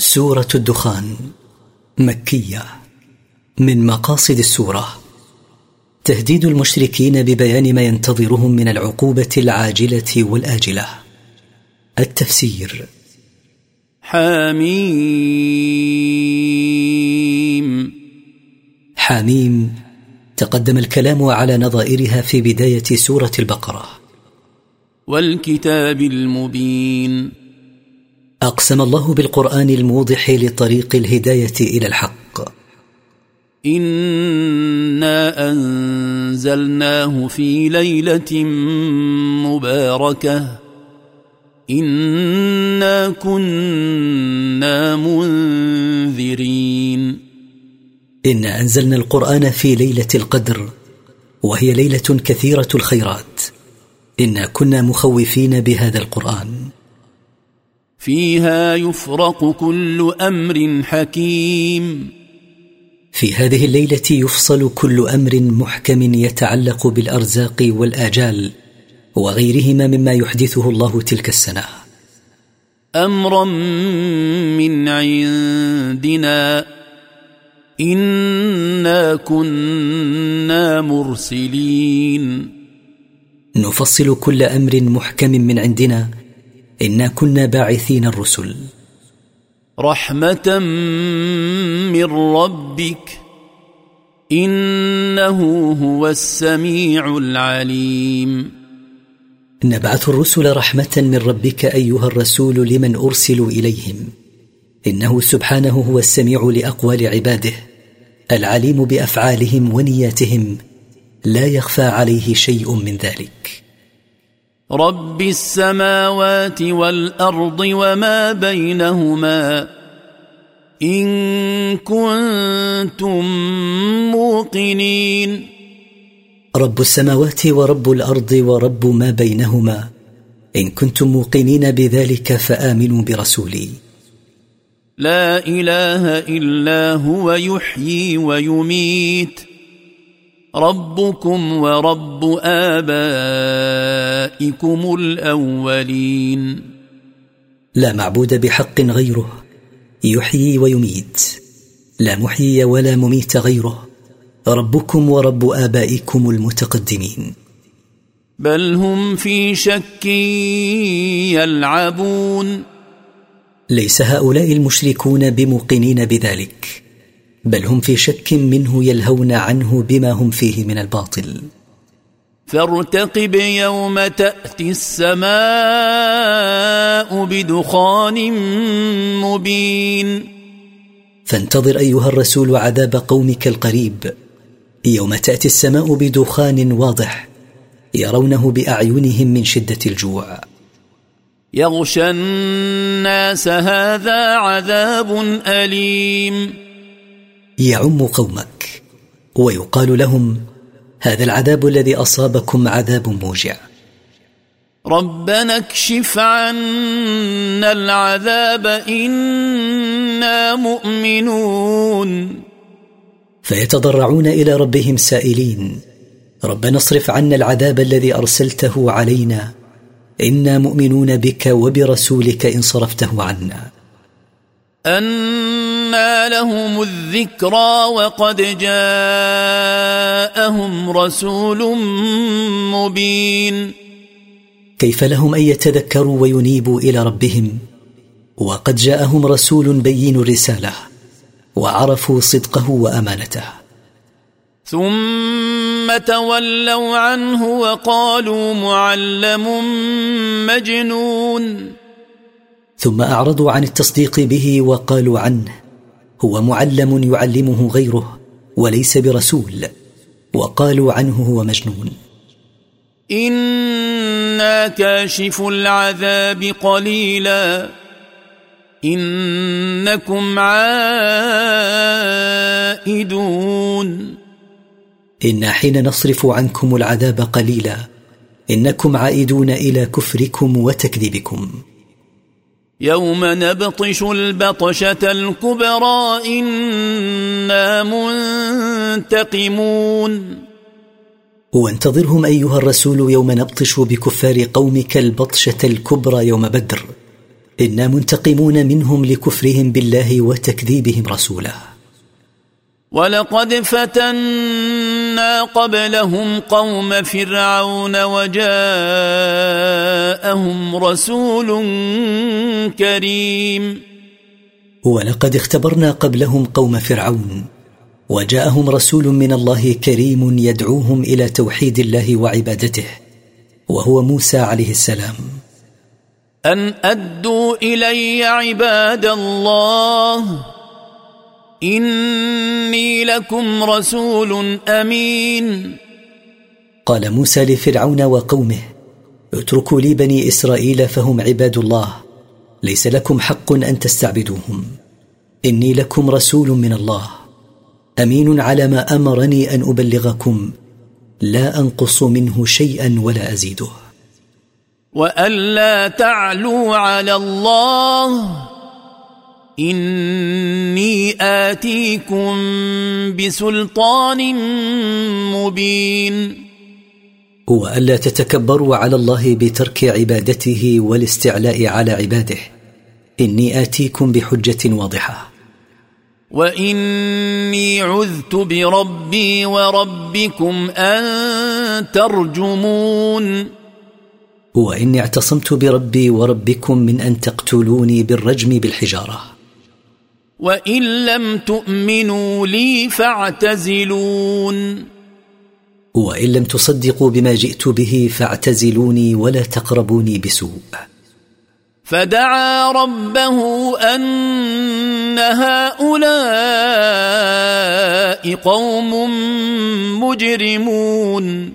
سورة الدخان مكية من مقاصد السورة. تهديد المشركين ببيان ما ينتظرهم من العقوبة العاجلة والآجلة. التفسير. حميم. حميم. تقدم الكلام على نظائرها في بداية سورة البقرة. والكتاب المبين. أقسم الله بالقرآن الموضح لطريق الهداية إلى الحق. إنا أنزلناه في ليلة مباركة. إنا كنا منذرين. إنا أنزلنا القرآن في ليلة القدر وهي ليلة كثيرة الخيرات. إنا كنا مخوفين بهذا القرآن. فيها يفرق كل أمر حكيم. في هذه الليلة يفصل كل أمر محكم يتعلق بالأرزاق والآجال وغيرهما مما يحدثه الله تلك السنة. أمرا من عندنا. إنا كنا مرسلين. نفصل كل أمر محكم من عندنا إنا كنا باعثين الرسل. رحمة من ربك إنه هو السميع العليم. نبعث الرسل رحمة من ربك أيها الرسول لمن أرسلوا إليهم. إنه سبحانه هو السميع لأقوال عباده العليم بأفعالهم ونياتهم لا يخفى عليه شيء من ذلك. رب السماوات والارض وما بينهما ان كنتم موقنين رب السماوات ورب الأرض ورب ما بينهما ان كنتم موقنين بذلك فامنوا برسولي. لا اله الا هو يحيي ويميت ربكم ورب آبائكم الأولين. لا معبود بحق غيره يحيي ويميت. لا محيي ولا مميت غيره. ربكم ورب آبائكم المتقدمين. بل هم في شك يلعبون. ليس هؤلاء المشركون بموقنين بذلك. بل هم في شك منه يلهون عنه بما هم فيه من الباطل. فارتقب يوم تأتي السماء بدخان مبين. فانتظر أيها الرسول عذاب قومك القريب. يوم تأتي السماء بدخان واضح يرونه بأعينهم من شدة الجوع. يغشى الناس هذا عذاب أليم. يعم قومك ويقال لهم هذا العذاب الذي أصابكم عذاب موجع. ربنا اكشف عنا العذاب إنا مؤمنون. فيتضرعون إلى ربهم سائلين ربنا اصرف عنا العذاب الذي أرسلته علينا إنا مؤمنون بك وبرسولك إن صرفته عنا. أنى لهم الذكرى وقد جاءهم رسول مبين. كيف لهم أن يتذكروا وينيبوا إلى ربهم؟ وقد جاءهم رسول بين الرسالة وعرفوا صدقه وأمانته. ثم تولوا عنه وقالوا معلم مجنون. ثم أعرضوا عن التصديق به وقالوا عنه هو معلم يعلمه غيره وليس برسول وقالوا عنه هو مجنون. إنا كاشف العذاب قليلا إنكم عائدون. أنا حين نصرف عنكم العذاب قليلا إنكم عائدون إلى كفركم وتكذيبكم. يوم نبطش البطشة الكبرى إنا منتقمون. وانتظرهم أيها الرسول يوم نبطش بكفار قومك البطشة الكبرى يوم بدر. إنا منتقمون منهم لكفرهم بالله وتكذيبهم رسوله ولقد فتنا قبلهم قوم فرعون وجاءهم رسول كريم. ولقد اختبرنا قبلهم قوم فرعون وجاءهم رسول من الله كريم يدعوهم إلى توحيد الله وعبادته وهو موسى عليه السلام. ان ادوا الي عباد الله إني لكم رسول أمين. قال موسى لفرعون وقومه اتركوا لي بني إسرائيل فهم عباد الله ليس لكم حق أن تستعبدوهم. إني لكم رسول من الله أمين على ما أمرني أن أبلغكم لا أنقص منه شيئا ولا أزيده. والا تعلوا على الله آتيكم بسلطان مبين. هو ألا تتكبروا على الله بترك عبادته والاستعلاء على عباده. إني آتيكم بحجة واضحة. وإني عذت بربي وربكم أن ترجمون. واني اعتصمت بربي وربكم من أن تقتلوني بالرجم بالحجارة. وان لم تؤمنوا لي فاعتزلون وان لم تصدقوا بما جئت به فاعتزلوني ولا تقربوني بسوء. فدعا ربه ان هؤلاء قوم مجرمون.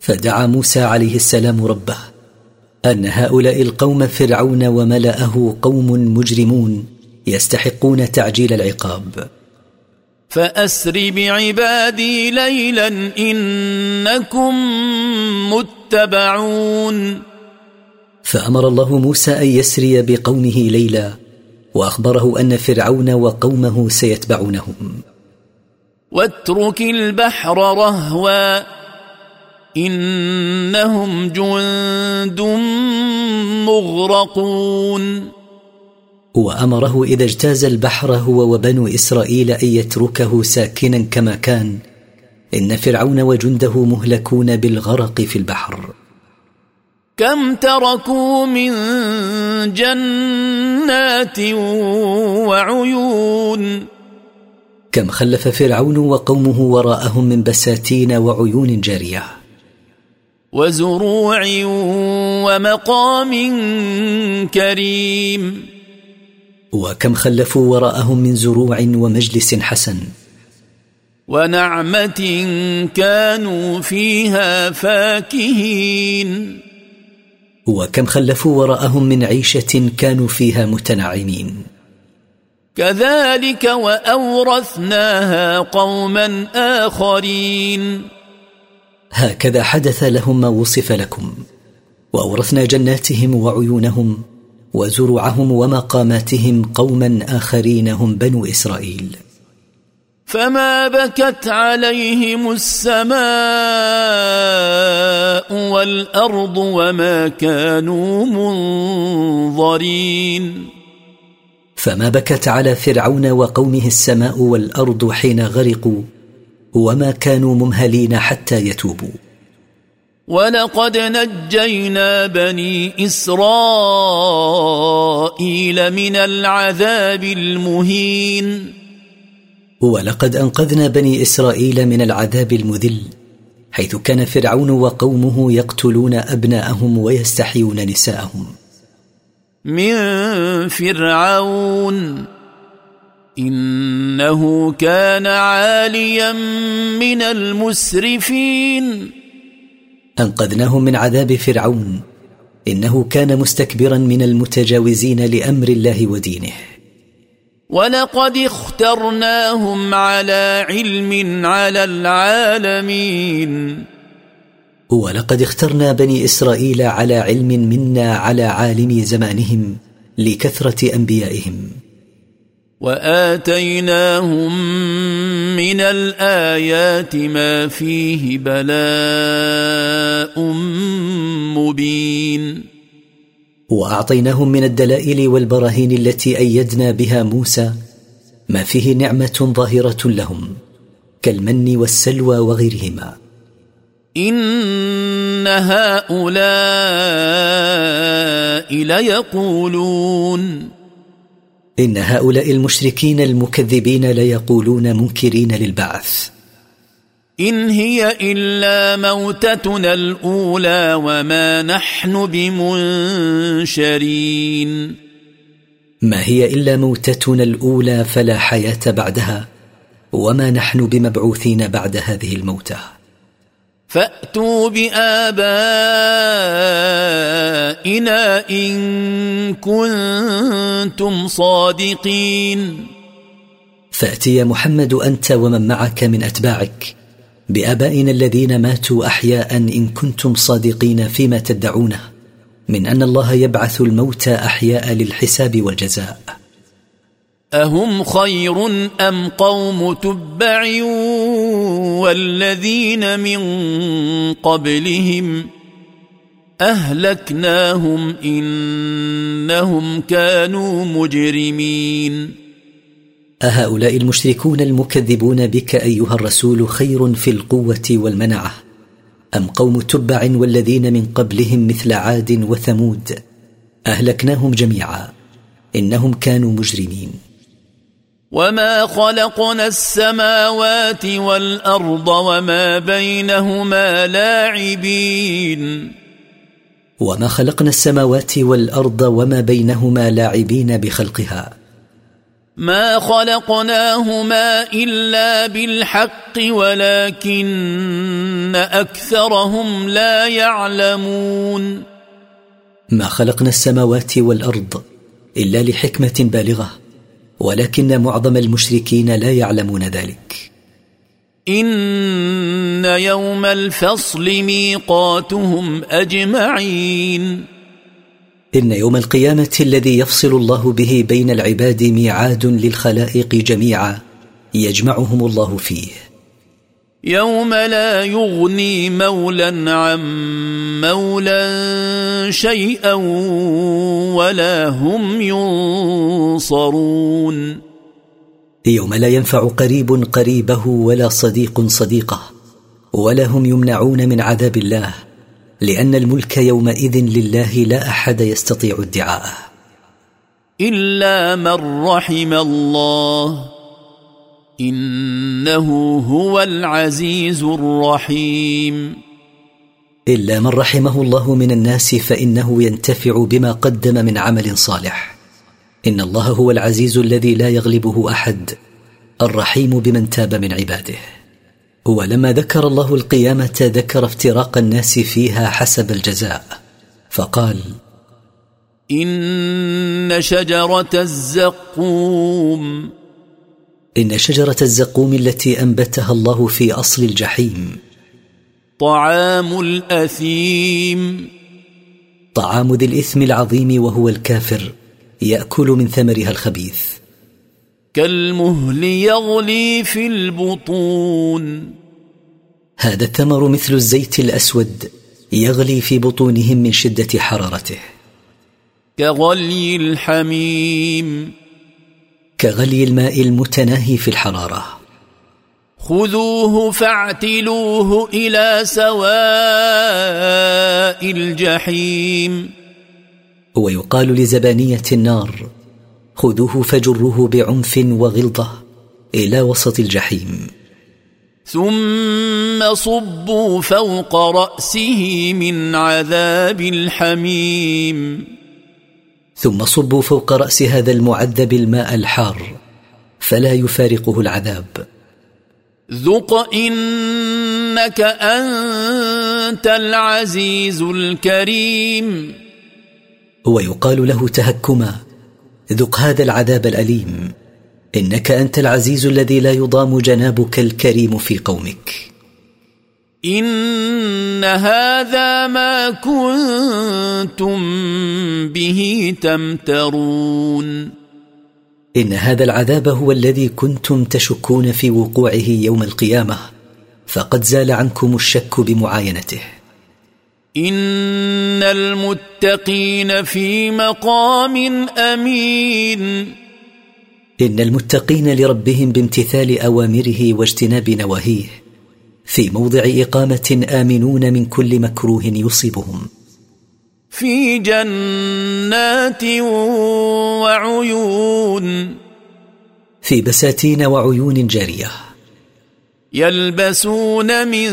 فدعا موسى عليه السلام ربه ان هؤلاء القوم فرعون وملاه قوم مجرمون. يستحقون تعجيل العقاب. فأسر بعبادي ليلا إنكم متبعون. فأمر الله موسى أن يسري بقومه ليلا وأخبره أن فرعون وقومه سيتبعونهم. واترك البحر رهوا إنهم جند مغرقون. وأمره إذا اجتاز البحر هو وبنو إسرائيل أن يتركه ساكنا كما كان. إن فرعون وجنده مهلكون بالغرق في البحر. كم تركوا من جنات وعيون؟ كم خلف فرعون وقومه وراءهم من بساتين وعيون جارية. وزروع ومقام كريم. وكم خلفوا وراءهم من زروع ومجلس حسن. ونعمة كانوا فيها فاكهين. وكم خلفوا وراءهم من عيشة كانوا فيها متنعمين. كذلك وأورثناها قوما آخرين. هكذا حدث لهم ما وصف لكم. وأورثنا جناتهم وعيونهم وزروعهم ومقاماتهم قوما آخرين هم بنو إسرائيل. فما بكت عليهم السماء والارض وما كانوا منظرين. فما بكت على فرعون وقومه السماء والارض حين غرقوا وما كانوا ممهلين حتى يتوبوا. ولقد نجينا بني إسرائيل من العذاب المهين. ولقد أنقذنا بني إسرائيل من العذاب المذل حيث كان فرعون وقومه يقتلون أبناءهم ويستحيون نساءهم. من فرعون إنه كان عاليا من المسرفين. انقذناهم من عذاب فرعون. إنه كان مستكبرا من المتجاوزين لأمر الله ودينه. ولقد اخترناهم على علم على العالمين. ولقد اخترنا بني إسرائيل على علم منا على عالم زمانهم لكثرة أنبيائهم. وآتيناهم من الآيات ما فيه بلاء مبين. وأعطيناهم من الدلائل والبراهين التي أيدنا بها موسى ما فيه نعمة ظاهرة لهم كالمن والسلوى وغيرهما. إن هؤلاء ليقولون إن هؤلاء المشركين المكذبين ليقولون منكرين للبعث. إن هي إلا موتتنا الأولى وما نحن بمنشرين. ما هي إلا موتتنا الأولى فلا حياة بعدها وما نحن بمبعوثين بعد هذه الموتى. فأتوا بآبائنا إن كنتم صادقين. فأتي يا محمد أنت ومن معك من أتباعك. بآبائنا الذين ماتوا أحياء إن كنتم صادقين فيما تدعونه. من أن الله يبعث الموتى أحياء للحساب والجزاء. أهم خير أم قوم تبع والذين من قبلهم أهلكناهم إنهم كانوا مجرمين. أهؤلاء المشركون المكذبون بك أيها الرسول خير في القوة والمنعة. أم قوم تبع والذين من قبلهم مثل عاد وثمود؟ أهلكناهم جميعا. إنهم كانوا مجرمين. وما خلقنا السماوات والارض وما بينهما لاعبين وما خلقنا السماوات والارض وما بينهما لاعبين بخلقها. ما خلقناهما الا بالحق ولكن اكثرهم لا يعلمون ما خلقنا السماوات والارض الا لحكمه بالغه ولكن معظم المشركين لا يعلمون ذلك. إن يوم الفصل ميقاتهم أجمعين. إن يوم القيامة الذي يفصل الله به بين العباد ميعاد للخلائق جميعا يجمعهم الله فيه. يوم لا يغني مولا عن مولا شيئا ولا هم ينصرون. يوم لا ينفع قريب قريبه ولا صديق صديقه ولا هم يمنعون من عذاب الله لأن الملك يومئذ لله لا أحد يستطيع ادعاءه. إلا من رحم الله. إنه هو العزيز الرحيم. إلا من رحمه الله من الناس فإنه ينتفع بما قدم من عمل صالح. إن الله هو العزيز الذي لا يغلبه أحد الرحيم بمن تاب من عباده. ولما ذكر الله القيامة ذكر افتراق الناس فيها حسب الجزاء فقال إن شجرة الزقوم إن شجرة الزقوم التي أنبتها الله في أصل الجحيم. طعام الأثيم. طعام ذي الإثم العظيم وهو الكافر يأكل من ثمرها الخبيث. كالمهل يغلي في البطون. هذا الثمر مثل الزيت الأسود يغلي في بطونهم من شدة حرارته. كغلي الحميم. كغلي الماء المتناهي في الحرارة. خذوه فاعتلوه إلى سواء الجحيم. ويقال لزبانية النار خذوه فجروه بعنف وغلظة إلى وسط الجحيم. ثم صبوا فوق رأسه من عذاب الحميم. ثم صبوا فوق رأس هذا المعذب الماء الحار فلا يفارقه العذاب. ذق انك انت العزيز الكريم. ويقال له تهكما ذق هذا العذاب الأليم. إنك أنت العزيز الذي لا يضام جنابك الكريم في قومك. ان هذا ما كنتم به تمترون ان هذا العذاب هو الذي كنتم تشكون في وقوعه يوم القيامه فقد زال عنكم الشك بمعاينته. ان المتقين في مقام امين. ان المتقين لربهم بامتثال اوامره واجتناب نواهيه. في موضع إقامة آمنون من كل مكروه يصيبهم. في جنات وعيون. في بساتين وعيون جارية. يلبسون من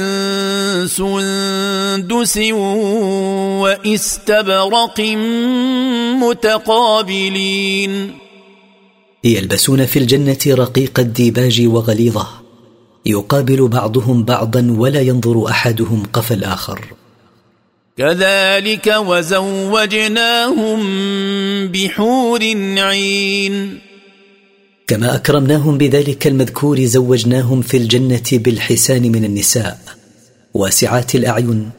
سندس واستبرق متقابلين. يلبسون في الجنة رقيق الديباج وغليظة. يقابل بعضهم بعضا ولا ينظر أحدهم قفى الآخر. كذلك وزوجناهم بحور عين. كما أكرمناهم بذلك المذكور زوجناهم في الجنة بالحسان من النساء واسعات الأعين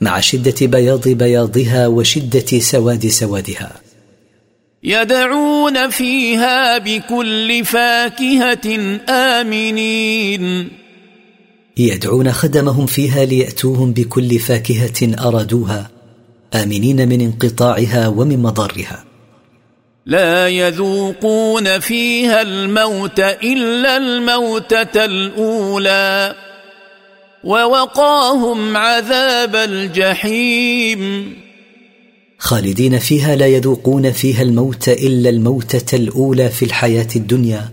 مع شدة بياض بياضها وشدة سواد سوادها. يدعون فيها بكل فاكهة آمنين. يدعون خدمهم فيها ليأتوهم بكل فاكهة أرادوها آمنين من انقطاعها ومن مضارها لا يذوقون فيها الموت إلا الموتة الأولى ووقاهم عذاب الجحيم. خالدين فيها لا يذوقون فيها الموت إلا الموتة الأولى في الحياة الدنيا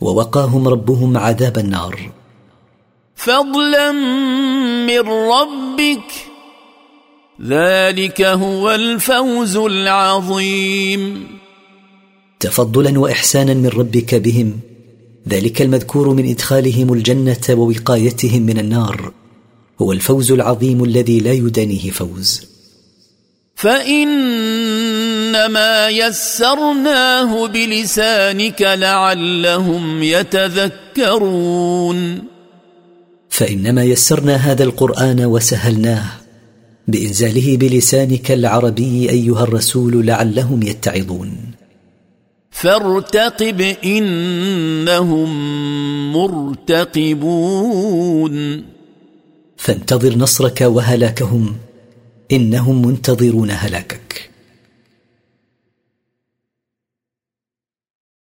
ووقاهم ربهم عذاب النار. فضلا من ربك ذلك هو الفوز العظيم. تفضلا واحسانا من ربك بهم ذلك المذكور من إدخالهم الجنة ووقايتهم من النار هو الفوز العظيم الذي لا يدانيه فوز. فإنما يسرناه بلسانك لعلهم يتذكرون. فإنما يسرنا هذا القرآن وسهلناه بإنزاله بلسانك العربي أيها الرسول لعلهم يتعظون. فارتقب إنهم مرتقبون. فانتظر نصرك وهلاكهم إنهم منتظرون هلاكك.